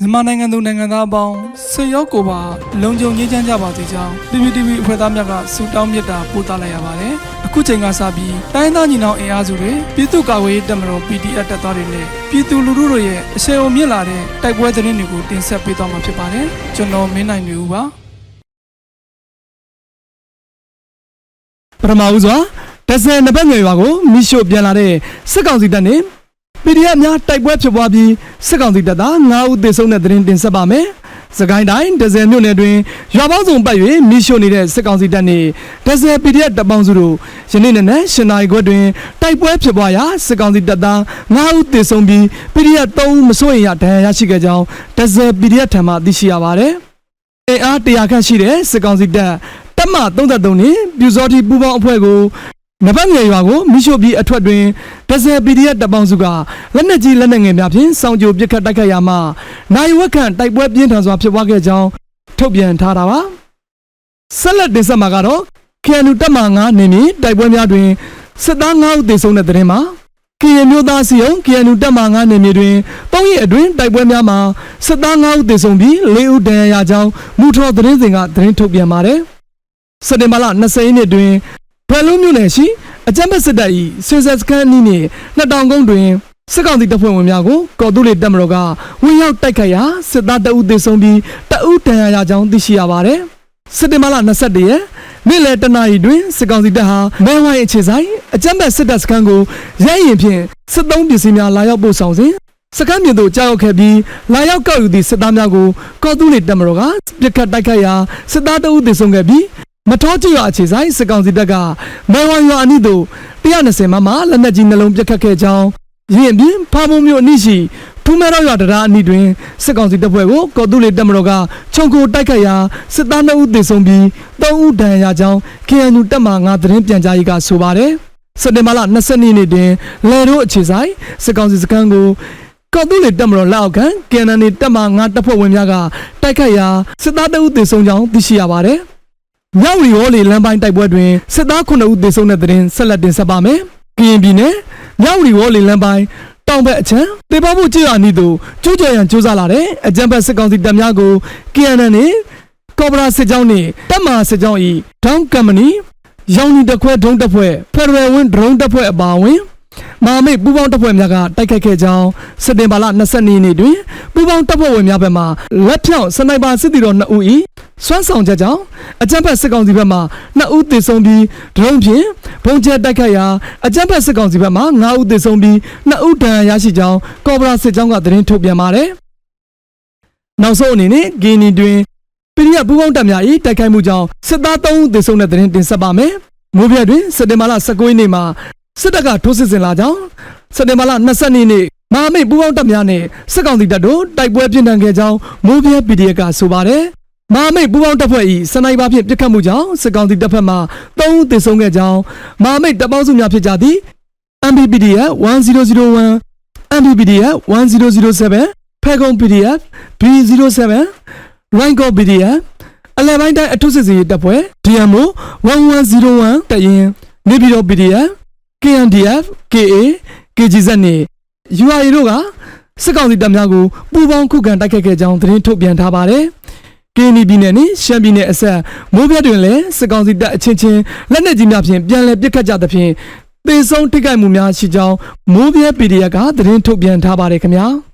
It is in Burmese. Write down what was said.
မြန်မာနိုင်ငံသူနိုင်ငံသားအပေါင်းဆွေရောက်ကိုပါလုံခြုံရေးချမ်းကြပါစေကြောင်း PPTV အဖွဲ့သားများကဆုတောင်းမေတ္တာပို့သလိုက်ရပါတယ်။အခုချိန်ကစပြီးတိုင်းသားညီနောင်အင်အားစုတွေပြည်သူ့ကာကွယ်ရေးတပ်မတော် PDF တပ်သားတွေနဲ့ပြည်သူလူထုတို့ရဲ့အဆင်အုံမြင့်လာတဲ့တိုက်ပွဲသတင်းတွေကိုတင်ဆက်ပေးသွားမှာဖြစ်ပါတယ်။ကျွန်တော်မင်းနိုင်နေဦးပါ။ပထမဦးစွာဒဇယ်နဘက်ငယ်ရွာကိုမိရှို့ပြန်လာတဲ့စစ်ကောင်စီတပ်နဲ့ PDF များတိုက်ပွဲဖြစ်ပွားပြီးစစ်ကောင်စီတပ်သား9ဦးသေဆုံးတဲ့သတင်းတင်ဆက်ပါမယ်။စကိုင်းတိုင်းဒဇယ်မြို့နယ်တွင်ရွာပေါင်းစုံပတ်၍မိရှို့နေတဲ့စစ်ကောင်စီတပ်နှင့်ဒဇယ် PDF တပ်ပေါင်းစုတို့ယနေ့နေ့နဲ့ရှင်နာရီခွက်တွင်တိုက်ပွဲဖြစ်ပွားရာစစ်ကောင်စီတပ်သား9ဦးသေဆုံးပြီး PDF 3ဦးမစိုးရိမ်ရဒဏ်ရာရရှိခဲ့ကြောင်းဒဇယ် PDF ထံမှသိရှိရပါသည်။အင်အား100ခန့်ရှိတဲ့စစ်ကောင်စီတပ်တပ်မ33နှင့်ပြူစောတိပူပေါင်းအဖွဲ့ကို နဘတ်ငယ်ရွာကိုမိရှို့ပြီးအထွက်တွင်ဒဇယ် PDF တပ်ပေါင်းစုကလက်နက်ကြီးလက်နက်ငယ်များဖြင့်စောင့်ကြိုပစ်ခတ်တိုက်ခိုက်ရာမှနိုင်ဝက်ခန့်တိုက်ပွဲပြင်းထန်စွာဖြစ်ပွားခဲ့ကြောင်းထုတ်ပြန်ထားတာပါဆက်လက်တင်ဆက်မှာကတော့ခရန်နူတပ်မ9နေမြေတိုက်ပွဲများတွင်စစ်သား9ဦးသေဆုံးတဲ့တဲ့တင်မှာကရင်မျိုးသားစီယုံ KNU တပ်မ9နေမြေတွင်၃ရက်အတွင်းတိုက်ပွဲများမှာစစ်သား9ဦးသေဆုံးပြီး၄ဦးဒဏ်ရာရကြောင်းမူထော်သတင်းစဉ်ကသတင်းထုတ်ပြန်ပါတယ်။စက်တင်ဘာလ20ရက်နေ့တွင် ဖယ်လုံးမြို့နယ်ရှိအကြမ်းဖက်စစ်တပ်၏ဆွေဆက်စခန်းနီးနှင့်နှစ်တောင်ကုန်းတွင်စစ်ကောင်စီတပ်ဖွဲ့ဝင်များကိုကော်တူးလေတပ်မတော်ကဝင်ရောက်တိုက်ခိုက်ရာစစ်သားတအုပ်သေဆုံးပြီးတအုပ်ဒဏ်ရာရကြောင်းသိရှိရပါတယ်။စက်တင်ဘာလ21ရက်နေ့လယ်တနာရီတွင်စစ်ကောင်စီတပ်ဟာမဲဝိုင်းအခြေဆိုင်အကြမ်းဖက်စစ်တပ်စခန်းကိုရဲရင်ဖြင့်စစ်သုံးပစ္စည်းများလာရောက်ပို့ဆောင်စဉ်စခန်းပြင်သို့ကြောက်ရောက်ခဲ့ပြီးလာရောက်ကောက်ယူသည့်စစ်သားများကိုကော်တူးလေတပ်မတော်ကပြစ်ခတ်တိုက်ခိုက်ရာစစ်သားတအုပ်သေဆုံးခဲ့ပြီး မတော်ကြရွာအခြေဆိုင်စစ်ကောင်စီတပ်ကမဲဝိုင်းရွာအနီးသို့120မမလက်နက်ကြီးနှလုံးပစ်ခတ်ခဲ့ကြောင်းရင်ပြင်ဖားမုံမြို့အနီးရှိထူးမဲတော်ရွာတရားအနီးတွင်စစ်ကောင်စီတပ်ဖွဲ့ကိုကော်တူးလေတပ်မတော်ကခြုံကိုတိုက်ခိုက်ရာစစ်သား2ဦးသေဆုံးပြီး3ဦးဒဏ်ရာရကြောင်း KNU တပ်မ9သတင်းပြန်ကြားရေးကဆိုပါတယ်စက်တင်ဘာလ20ရက်နေ့တွင်လေတို့အခြေဆိုင်စစ်ကောင်စီစခန်းကိုကော်တူးလေတပ်မတော်လက်အောက်ခံကန်နန်နီတပ်မ9တပ်ဖွဲ့ဝင်များကတိုက်ခိုက်ရာစစ်သား2ဦးသေဆုံးကြောင်းသိရှိရပါတယ် မြောက်ရီဟောလီလမ်းပိုင်းတိုက်ပွဲတွင်စစ်သား9ဦးသေဆုံးတဲ့တဲ့တင်ဆက်လက်တင်ဆက်ပါမယ်။ကရင်ပြည်နယ်မြောက်ရီဟောလီလမ်းပိုင်းတောင်ဘက်အချမ်းတေပေါမှုကြည်ရအနီးသို့ကျိုးကျော်ရန်စူးစမ်းလာတဲ့အကြံဖက်စစ်ကောင်စီတပ်များကို KNN နှင့်ကော်ဘရာစစ်ကြောင်းနှင့်တပ်မစစ်ကြောင်း၏ဒေါင်းကမ်ပဏီရောင်နီတခွဲဒုံးတပ်ဖွဲ့ဖက်ဒရယ်ဝင်းဒရုန်းတပ်ဖွဲ့အပါအဝင်မဟာမိတ်ပူးပေါင်းတပ်ဖွဲ့များကတိုက်ခိုက်ခဲ့ကြောင်းစက်တင်ဘာလ22ရက်နေ့တွင်ပူးပေါင်းတပ်ဖွဲ့ဝင်များဘက်မှလက်ဖြောင့်စနိုက်ပါစစ်တီတော်2ဦး၏ စွမ်းဆောင်ချက်ကြောင့်အကြမ်းဖက်စစ်ကောင်စီဘက်မှ2ဦးသေဆုံးပြီးဒရုန်းဖြင့်ဘုံကျဲတိုက်ခိုက်ရာအကြမ်းဖက်စစ်ကောင်စီဘက်မှ9ဦးသေဆုံးပြီး2ဦးဒဏ်ရာရရှိကြောင်းကော်ဘရာစစ်ကြောင်းကသတင်းထုတ်ပြန်ပါတယ်နောက်ဆုံးအနေနဲ့ဂီနီတွင်ပရိယပူပေါင်းတပ်များ၏တိုက်ခိုက်မှုကြောင့်စစ်သား3ဦးသေဆုံးတဲ့တဲ့တင်တင်ဆက်ပါမယ်။မိုးပြတ်တွင်စက်တင်ဘာလ19ရက်နေ့မှာစစ်တပ်ကထိုးစစ်ဆင်လာကြောင်းစက်တင်ဘာလ20ရက်နေ့မဟာမိတ်ပူပေါင်းတပ်များနဲ့စစ်ကောင်စီတပ်တို့တိုက်ပွဲပြင်းထန်ခဲ့ကြောင်းမိုးပြတ် PDF ကဆိုပါတယ်။ မဟာမိတ်ပူပေါင်းတပ်ဖွဲ့၏စနိုက်ပါဖြင့်ပစ်ခတ်မှုကြောင့်စစ်ကောင်စီတပ်ဖက်မှ3ဦးသေဆုံးခဲ့ကြောင်းမဟာမိတ်တပ်ပေါင်းစုများဖြစ်ကြသည့် MPPDF 1001 MPPDF 1007ဖဲကုံ PDF B07 Rango PDF အလဲပိုင်းတိုင်းအထုစစ်စီရေးတပ်ဖွဲ့ DMO 1101တပ်ရင်းနေပြည်တော် PDF KNDF KA KGZ နဲ့ UAE တို့ကစစ်ကောင်စီတပ်များကိုပူးပေါင်းခုခံတိုက်ခိုက်ခဲ့ကြောင်းသတင်းထုတ်ပြန်ထားပါတယ်။ ကင်းနီပြည်နယ်နဲ့ရှမ်းပြည်နယ်အဆက်မိုးပြတ်တွင်လည်းစစ်ကောင်စီတပ်အချင်းချင်းလက်နက်ကြီးများဖြင့်ပြန်လည်ပစ်ခတ်ကြသဖြင့်သေဆုံးထိခိုက်မှုများရှိကြောင်းမိုးပြဲ PDF ကသတင်းထုတ်ပြန်ထားပါတယ်ခင်ဗျာ။